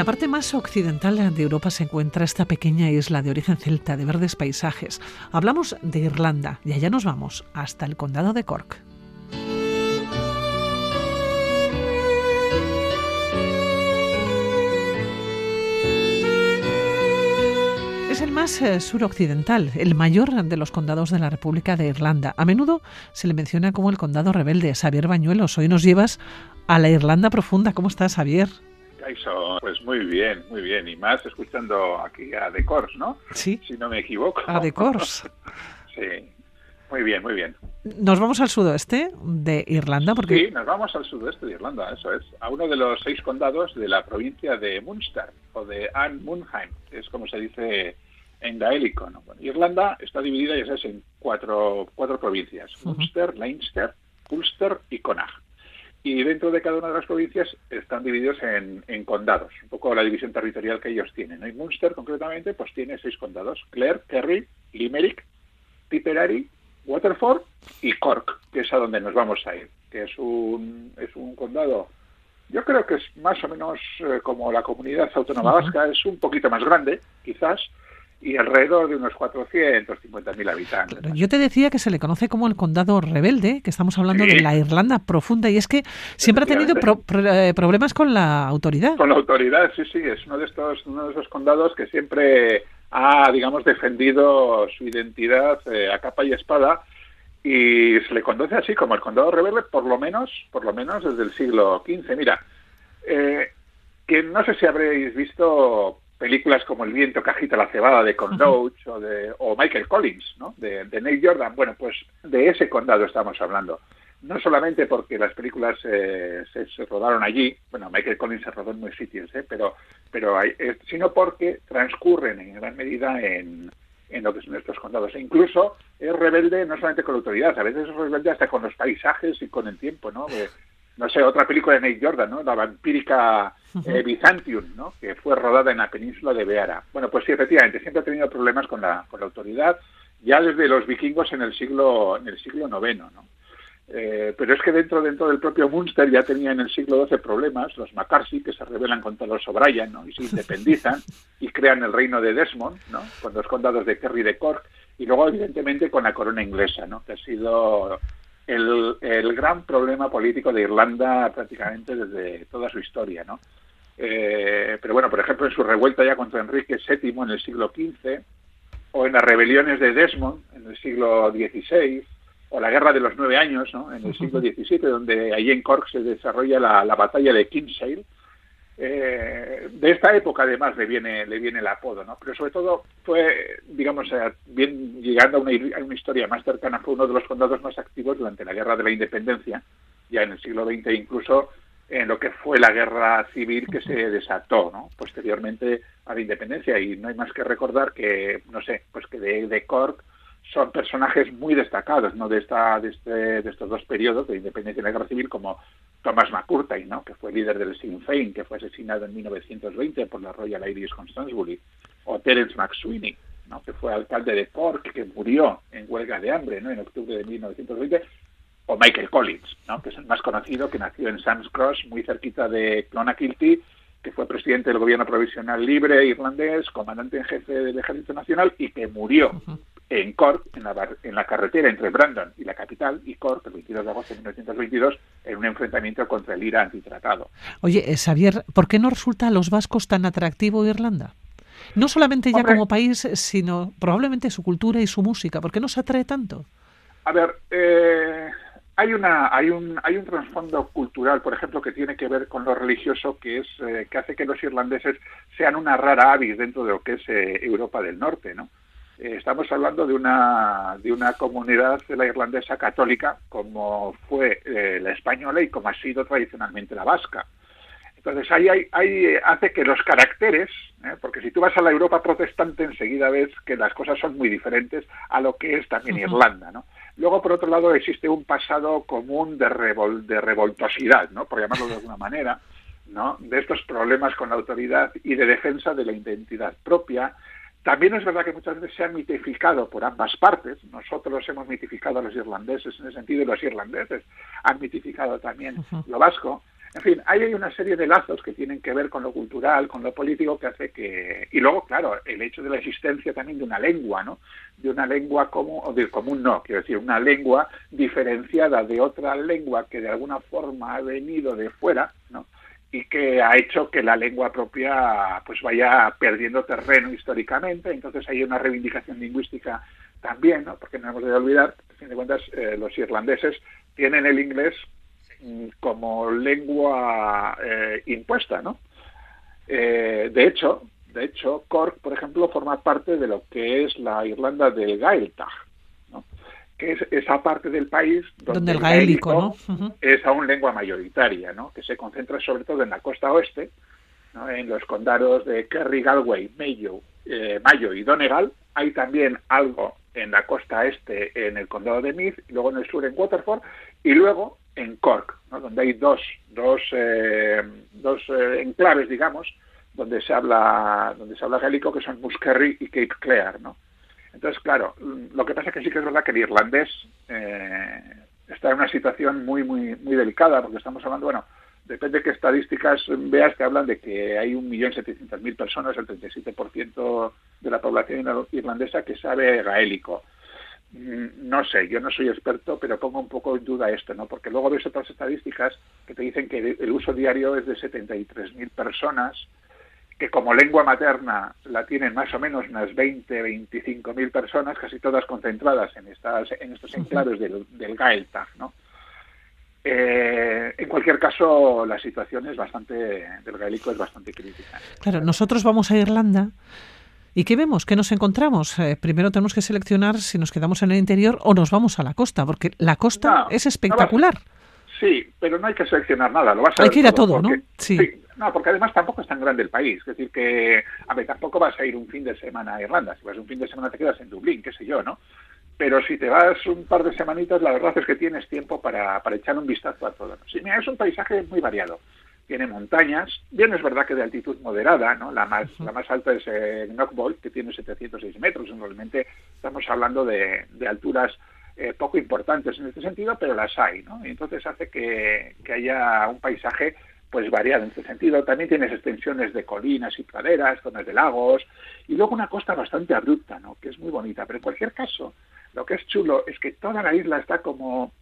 la parte más occidental de Europa se encuentra esta pequeña isla de origen celta de verdes paisajes. Hablamos de Irlanda y allá nos vamos, hasta el condado de Cork. Es el más eh, suroccidental, el mayor de los condados de la República de Irlanda. A menudo se le menciona como el condado rebelde. Xavier Bañuelos, hoy nos llevas a la Irlanda profunda. ¿Cómo estás, Pues muy bien, muy bien. Y más escuchando aquí a The Course, ¿no? Sí. Si no me equivoco. A The Course. sí. Muy bien, muy bien. ¿Nos vamos al sudoeste de Irlanda? Porque... Sí, nos vamos al sudoeste de Irlanda, eso es. A uno de los seis condados de la provincia de Munster, o de Anne Munheim, es como se dice en gaélico. ¿no? Irlanda está dividida, ya sabes, en cuatro, cuatro provincias. Munster, Leinster, Ulster y Connacht. Y dentro de cada una de las provincias están divididos en, en condados, un poco la división territorial que ellos tienen. En Munster, concretamente, pues tiene seis condados. Clare, Kerry, Limerick, Tipperary, Waterford y Cork, que es a donde nos vamos a ir, que es un, es un condado, yo creo que es más o menos eh, como la comunidad autónoma vasca, es un poquito más grande, quizás, y alrededor de unos 450.000 habitantes. yo te decía que se le conoce como el condado rebelde, que estamos hablando de la Irlanda profunda, y es que siempre ha tenido eh, problemas con la autoridad. Con la autoridad, sí, sí, es uno de estos, uno de esos condados que siempre ha, digamos, defendido su identidad eh, a capa y espada y se le conoce así como el condado rebelde, por lo menos, por lo menos desde el siglo XV. Mira, eh, que no sé si habréis visto películas como El viento que agita la cebada de Con o, de, o Michael Collins, ¿no? De, de Nate Jordan. Bueno, pues de ese condado estamos hablando. No solamente porque las películas eh, se, rodaron allí, bueno, Michael Collins se rodó en muchos sitios, ¿eh? pero, pero hay, sino porque transcurren en gran medida en, en lo que son estos condados. E incluso es rebelde no solamente con la autoridad, a veces es rebelde hasta con los paisajes y con el tiempo, ¿no? No sé, otra película de Nate Jordan, ¿no? La vampírica eh, Byzantium, ¿no? Que fue rodada en la península de Beara. Bueno, pues sí, efectivamente, siempre ha tenido problemas con la, con la autoridad, ya desde los vikingos en el siglo, en el siglo IX, ¿no? Eh, pero es que dentro, dentro del propio Munster ya tenía en el siglo XII problemas, los MacArthur, que se rebelan contra los O'Brien ¿no? y se independizan y crean el reino de Desmond, ¿no? con los condados de Kerry y de Cork, y luego evidentemente con la corona inglesa, ¿no? que ha sido el, el gran problema político de Irlanda prácticamente desde toda su historia. ¿no? Eh, pero bueno, por ejemplo, en su revuelta ya contra Enrique VII en el siglo XV, o en las rebeliones de Desmond en el siglo XVI, o la Guerra de los Nueve Años, ¿no? en el siglo XVII, donde allí en Cork se desarrolla la, la batalla de Kinsale. Eh, de esta época, además, le viene, le viene el apodo, ¿no? Pero sobre todo fue, digamos, eh, bien llegando a una, historia más cercana, fue uno de los condados más activos durante la Guerra de la Independencia, ya en el siglo XX, incluso en lo que fue la guerra civil que se desató, ¿no? Posteriormente a la independencia. Y no hay más que recordar que, no sé, pues que de, de Cork son personajes muy destacados ¿no? de, esta, de, este, de estos dos periodos de independencia y la guerra civil, como Thomas McCurtain, ¿no? que fue líder del Sinn Féin, que fue asesinado en 1920 por la Royal Irish Constantine, o Terence McSweeney, ¿no? que fue alcalde de Cork, que murió en huelga de hambre ¿no? en octubre de 1920, o Michael Collins, ¿no? que es el más conocido, que nació en Sams Cross, muy cerquita de Clonakilty, que fue presidente del gobierno provisional libre irlandés, comandante en jefe del Ejército Nacional y que murió en Cork, en la, en la, carretera entre Brandon y la capital, y Cork, el 22 de agosto de 1922, en un enfrentamiento contra el IRA antitratado. Oye, eh, Xavier, ¿por qué no resulta a los vascos tan atractivo Irlanda? No solamente ya como país, sino probablemente su cultura y su música. ¿Por qué nos atrae tanto? A ver, eh, hay una hay un hay un trasfondo cultural por ejemplo que tiene que ver con lo religioso que es eh, que hace que los irlandeses sean una rara avis dentro de lo que es eh, Europa del Norte no estamos hablando de una de una comunidad de la irlandesa católica como fue la española y como ha sido tradicionalmente la vasca entonces ahí hay, hay, hace que los caracteres, porque si tú vas a la Europa protestante enseguida ves que las cosas son muy diferentes a lo que es también Irlanda, ¿no? Luego, por otro lado, existe un pasado común de, revol de revoltosidad, ¿no? por llamarlo de alguna manera, ¿no? de estos problemas con la autoridad y de defensa de la identidad propia. También es verdad que muchas veces se ha mitificado por ambas partes. Nosotros hemos mitificado a los irlandeses en ese sentido y los irlandeses han mitificado también lo vasco. En fin, hay una serie de lazos que tienen que ver con lo cultural, con lo político, que hace que... Y luego, claro, el hecho de la existencia también de una lengua, ¿no? De una lengua común, o de común no, quiero decir, una lengua diferenciada de otra lengua que de alguna forma ha venido de fuera, ¿no? Y que ha hecho que la lengua propia pues vaya perdiendo terreno históricamente. Entonces hay una reivindicación lingüística también, ¿no? porque no hemos de olvidar, a fin de cuentas, eh, los irlandeses tienen el inglés mm, como lengua eh, impuesta, ¿no? Eh, de hecho, de hecho, Cork, por ejemplo, forma parte de lo que es la Irlanda del Gaeltag, ¿no? Que es esa parte del país donde, el gaélico, es aún lengua mayoritaria, ¿no? que se concentra sobre todo en la costa oeste, ¿no? en los condados de Kerry, Galway, Mayo, Mayo y Donegal. Hay también algo en la costa este en el condado de Meath, y luego en el sur en Waterford, y luego en Cork, donde hay dos, dos, eh, dos eh, enclaves, digamos, donde se habla donde se habla gaélico, que son Muskerry y Cape Clear, ¿no? Entonces, claro, lo que pasa es que sí que es verdad que el irlandés eh, está en una situación muy, muy, muy delicada, porque estamos hablando, bueno, depende de qué estadísticas veas que hablan de que hay 1.700.000 personas, el 37% de la población irlandesa que sabe gaélico. Mm, no sé, yo no soy experto, pero pongo un poco en duda esto, ¿no? Porque luego ves otras estadísticas que te dicen que el uso diario es de 73.000 personas, que como lengua materna la tienen más o menos unas 20, 25.000 personas, casi todas concentradas en estas en estos enclaves del, del Gaeltag, ¿no? Eh, en cualquier caso, la situación es bastante del gaélico es bastante crítica. Claro, nosotros vamos a Irlanda ¿Y qué vemos? ¿Qué nos encontramos? Eh, primero tenemos que seleccionar si nos quedamos en el interior o nos vamos a la costa, porque la costa es espectacular. sí, pero no hay que seleccionar nada. Lo vas a hay que ir a todo, ¿no? Sí. No, porque además tampoco es tan grande el país. Es decir, que, a ver, tampoco vas a ir un fin de semana a Irlanda. Si vas un fin de semana te quedas en Dublín, qué sé yo, ¿no? Pero si te vas un par de semanitas, la verdad es que tienes tiempo para, para echar un vistazo a todo. Sí, mira, es un paisaje muy variado tiene montañas, bien es verdad que de altitud moderada, ¿no? La más, la más alta es eh, Knockball, que tiene 706 metros, realmente estamos hablando de, alturas eh, poco importantes en este sentido, pero las hay, ¿no? Y entonces hace que, haya un paisaje pues variado en este sentido. También tienes extensiones de colinas y praderas, zonas de lagos, y luego una costa bastante abrupta, ¿no? Que es muy bonita. Pero en cualquier caso, lo que es chulo es que toda la isla está como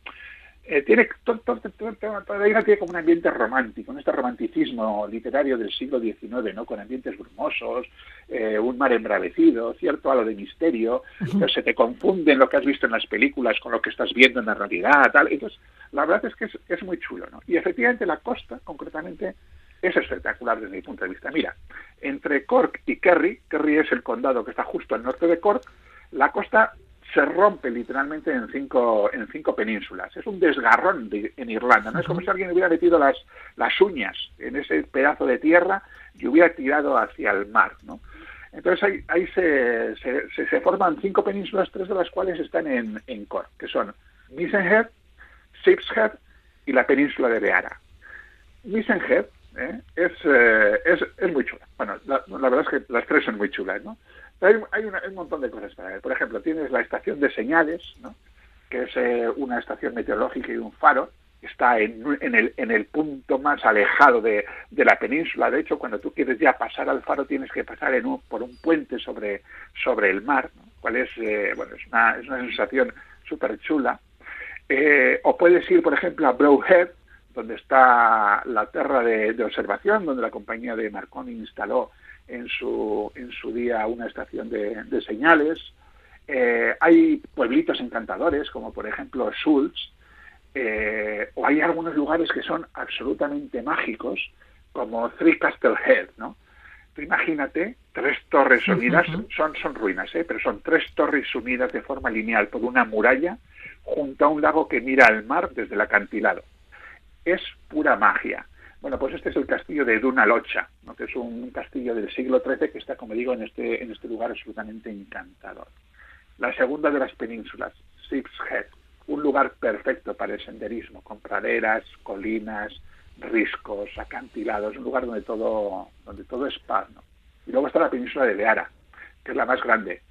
eh, tiene todo, todo, tiene como un ambiente romántico, este romanticismo literario del siglo XIX, ¿no? Con ambientes brumosos, eh, un mar embravecido, cierto algo de misterio, se te confunden lo que has visto en las películas con lo que estás viendo en la realidad, tal. Entonces, la verdad es que es, muy chulo, ¿no? Y efectivamente la costa, concretamente, es espectacular desde mi punto de vista. Mira, entre Cork y Kerry, Kerry es el condado que está justo al norte de Cork, la costa se rompe literalmente en cinco, en cinco penínsulas. Es un desgarrón en Irlanda, ¿no? Es como si alguien hubiera metido las, las uñas en ese pedazo de tierra y hubiera tirado hacia el mar, ¿no? Entonces ahí, ahí se, se, forman cinco penínsulas, tres de las cuales están en, en Cork, que son Misenhead, Shipshead y la península de Beara. Misenhead ¿eh? es, eh, es, es, muy chula. Bueno, la, la, verdad es que las son muy chulas, ¿no? Hay, hay, un montón de cosas para ver. Por ejemplo, tienes la estación de señales, que es eh, una estación meteorológica y un faro. Está en, el, en el punto más alejado de, de, la península. De hecho, cuando tú quieres ya pasar al faro, tienes que pasar por un puente sobre, sobre el mar, ¿no? cual es, eh, bueno, es, una, es una sensación súper chula. Eh, o puedes ir, por ejemplo, a Browhead, donde está la tierra de, de observación, donde la compañía de Marconi instaló en su, en su día una estación de, señales. Eh, hay pueblitos encantadores, como por ejemplo Schultz, eh, o hay algunos lugares que son absolutamente mágicos, como Three Castle Head, ¿no? Tú imagínate tres torres unidas, son, son ruinas, ¿eh? pero son tres torres unidas de forma lineal por una muralla junto a un lago que mira al mar desde el acantilado. Es pura magia. Bueno, pues este es el castillo de Dunalocha, ¿no? que es un castillo del siglo XIII que está, como digo, en este, en este lugar absolutamente encantador. La segunda de las penínsulas, Six Head, un lugar perfecto para el senderismo, con praderas, colinas, riscos, acantilados, un lugar donde todo, donde todo es paz. Y luego está la península de Beara, que es la más grande.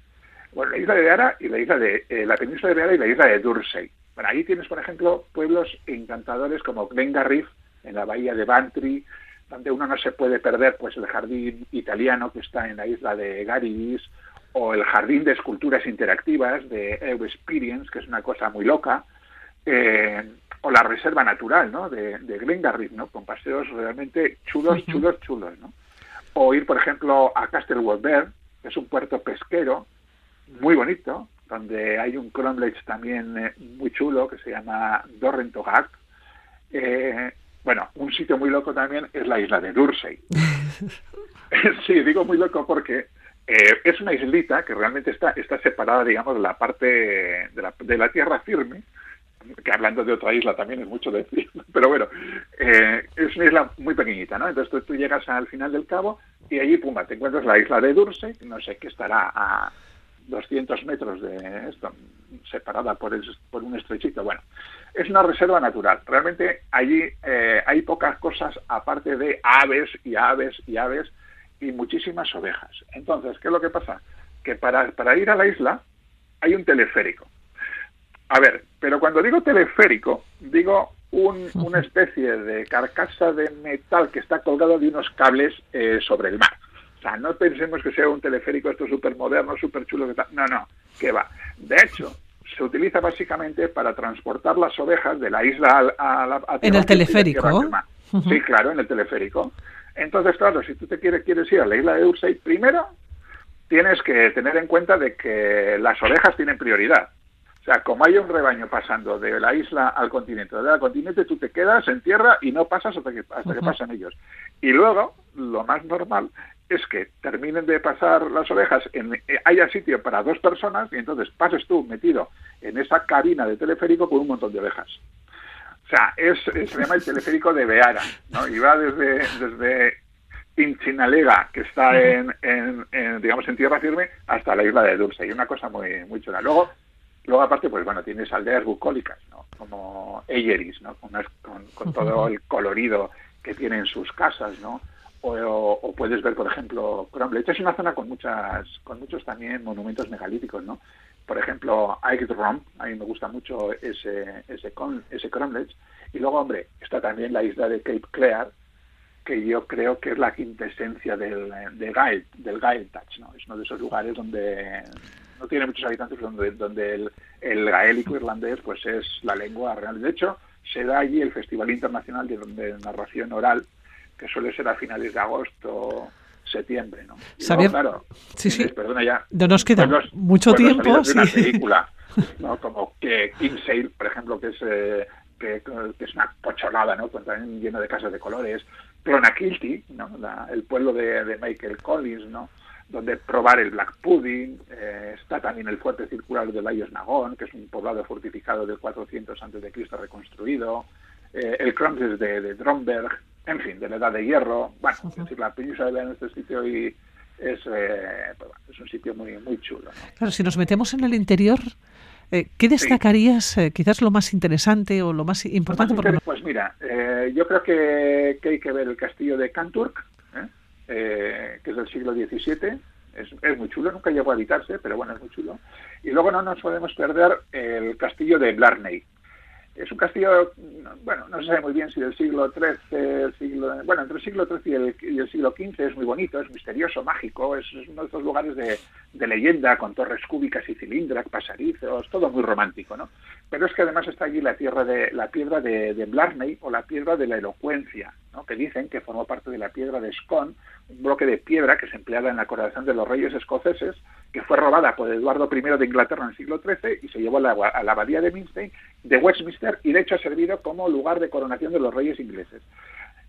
Bueno, la isla de Beara y la isla de eh, la península de Beara y la isla de Dursey. Bueno, ahí tienes, por ejemplo, pueblos encantadores como Glengarriff en la bahía de Bantry, donde uno no se puede perder pues el jardín italiano que está en la isla de Garibis, o el jardín de esculturas interactivas de EU Experience, que es una cosa muy loca, eh, o la reserva natural ¿no? de, de ¿no? con paseos realmente chulos, chulos, chulos. ¿no? O ir, por ejemplo, a Castle que es un puerto pesquero muy bonito, donde hay un cromlech también eh, muy chulo que se llama Dorrentogak. Eh, bueno, un sitio muy loco también es la isla de Dursey. sí, digo muy loco porque eh, es una islita que realmente está, está separada, digamos, de la parte de la, de la tierra firme, que hablando de otra isla también es mucho decir, pero bueno, eh, es una isla muy pequeñita, ¿no? Entonces tú, llegas al final del cabo y allí, pumba, te encuentras la isla de Durse, no sé qué estará a 200 metros de esto, separada por, el, por un estrechito. Bueno, es una reserva natural. Realmente allí eh, hay pocas cosas aparte de aves y aves y aves y muchísimas ovejas. Entonces, ¿qué es lo que pasa? Que para, para ir a la isla hay un teleférico. A ver, pero cuando digo teleférico, digo un, una especie de carcasa de metal que está colgado de unos cables eh, sobre el mar. O sea, no pensemos que sea un teleférico esto súper moderno, súper chulo. No, no, que va. De hecho, se utiliza básicamente para transportar las ovejas de la isla a, la... en el teleférico. Sí, claro, en el teleférico. Entonces, claro, si tú te quieres, quieres ir a la isla de Ursay, primero tienes que tener en cuenta de que las ovejas tienen prioridad. O sea, como hay un rebaño pasando de la isla al continente, de la continente tú te quedas en tierra y no pasas hasta que, hasta que pasan ellos. Y luego, lo más normal es que terminen de pasar las ovejas, en, eh, haya sitio para dos personas y entonces pases tú metido en esa cabina de teleférico con un montón de ovejas. O sea, es, se llama el teleférico de Beara, ¿no? Y va desde, desde Inchinalega, que está en, en, digamos, en tierra firme, hasta la isla de Dulce. Y una cosa muy, muy chula. Luego, luego aparte, pues bueno, tienes aldeas bucólicas, ¿no? Como Eyeris, ¿no? Con, con, todo el colorido que tienen sus casas, ¿no? O, puedes ver, por ejemplo, Cromlech. Es una zona con muchas, con muchos también monumentos megalíticos, ¿no? Por ejemplo, Rom, a mí me gusta mucho ese, ese, con, ese Cromlech. Y luego, hombre, está también la isla de Cape Clear, que yo creo que es la quintesencia del, de Gael, del Gaeltacht, ¿no? Es uno de esos lugares donde no tiene muchos habitantes, donde, donde el, el gaélico irlandés pues es la lengua real. De hecho, se da allí el Festival Internacional de, de Narración Oral, que suele ser a finales de agosto septiembre, ¿no? claro, sí, sí. Perdona ya. No nos queda mucho tiempo. Sí. Una película, ¿no? Como que Kinsale, por ejemplo, que es eh, que, es una pocholada, ¿no? También lleno de casas de colores. Clonakilty, ¿no? el pueblo de, de, Michael Collins, ¿no? Donde probar el black pudding. Eh, está también el fuerte circular de Layos Nagón, que es un poblado fortificado del 400 antes de Cristo reconstruido. Eh, el de, de Dromberg, en fin, de la edad de hierro. Bueno, es decir, la península de en este sitio y es, eh, pues es un sitio muy, muy chulo. Claro, si nos metemos en el interior, eh, ¿qué destacarías eh, quizás lo más interesante o lo más importante? Pues mira, yo creo que, que, hay que ver el castillo de Canturk, que es del siglo XVII. Es, es, muy chulo, nunca llegó a habitarse, pero bueno, es muy chulo. Y luego no nos podemos perder el castillo de Blarney, es un castillo, bueno, no se sabe muy bien si del siglo XIII, siglo, bueno, entre el siglo XIII y el, siglo XV es muy bonito, es misterioso, mágico, es, uno de estos lugares de, leyenda con torres cúbicas y cilindras, pasarizos, todo muy romántico, ¿no? Pero es que además está allí la, tierra de, la piedra de, de Blarney o la piedra de la elocuencia, ¿no? que dicen que formó parte de la piedra de Scone, un bloque de piedra que se empleaba en la coronación de los reyes escoceses que fue robada por Eduardo I de Inglaterra en el siglo XIII y se llevó a la, a la abadía de, Minstein, de Westminster y de hecho ha servido como lugar de coronación de los reyes ingleses.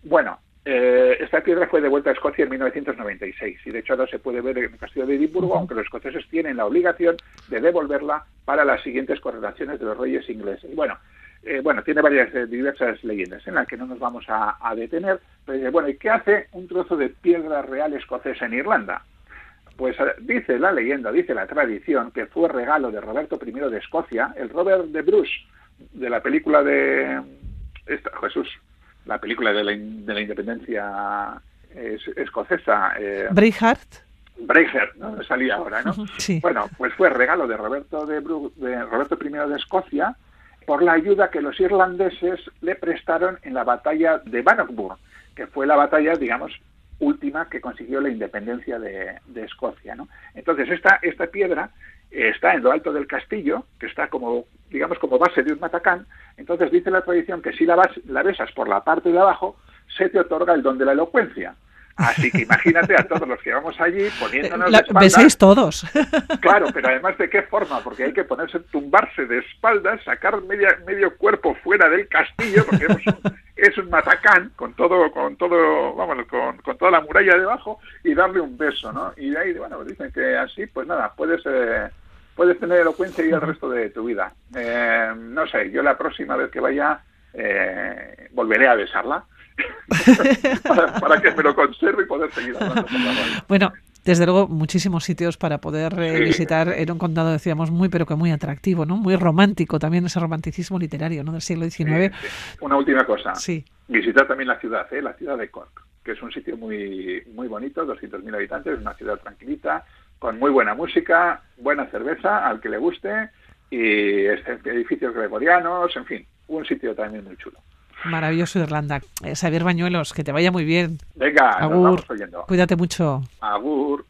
Bueno, eh, esta piedra fue devuelta a Escocia en 1996 y de hecho ahora se puede ver en el castillo de Edimburgo, aunque los escoceses tienen la obligación de devolverla para las siguientes coronaciones de los reyes ingleses. Bueno, eh, bueno, tiene varias eh, diversas leyendas en las que no nos vamos a, a detener, pero bueno, ¿y qué hace un trozo de piedra real escocesa en Irlanda? Pues eh, dice la leyenda, dice la tradición, que fue regalo de Roberto I de Escocia, el Robert de Bruce, de la película de esta, Jesús, la película de la, de la independencia escocesa. Eh, Braveheart. Braveheart, ¿no? Salía ahora, ¿no? Sí. Bueno, pues fue regalo de Roberto de, de Roberto I de Escocia por la ayuda que los irlandeses le prestaron en la batalla de Bannockburn, que fue la batalla, digamos, última que consiguió la independencia de, Escocia. Entonces, esta, esta piedra está en lo alto del castillo, que está como, digamos, como base de un matacán. Entonces dice la tradición que si la, la besas por la parte de abajo, se te otorga el don de la elocuencia. Así que imagínate a todos los que vamos allí poniéndonos la, de Besáis todos. Claro, pero además de qué forma, porque hay que ponerse, tumbarse de espaldas, sacar media, medio cuerpo fuera del castillo, porque es un, matacán con todo, con todo, vamos, con, con, toda la muralla debajo y darle un beso, ¿no? Y de ahí, bueno, dicen que así, pues nada, puedes, eh, puedes tener elocuencia y el resto de tu vida. Eh, no sé, yo la próxima vez que vaya eh, volveré a besarla para, que me lo conserve y poder seguir hablando Bueno, desde luego, muchísimos sitios para poder eh, visitar. Era un condado, decíamos, muy, pero que muy atractivo, ¿no? Muy romántico también, ese romanticismo literario, ¿no? Del siglo XIX. Una última cosa. Sí. Visitar también la ciudad, ¿eh? La ciudad de Cork, que es un sitio muy, muy bonito, 200.000 habitantes, una ciudad tranquilita, con muy buena música, buena cerveza, al que le guste, y este, edificios gregorianos, en fin, un sitio también muy chulo. Maravilloso Irlanda. Eh, Xavier Bañuelos, que te vaya muy bien. Venga, Agur. Cuídate mucho. Agur.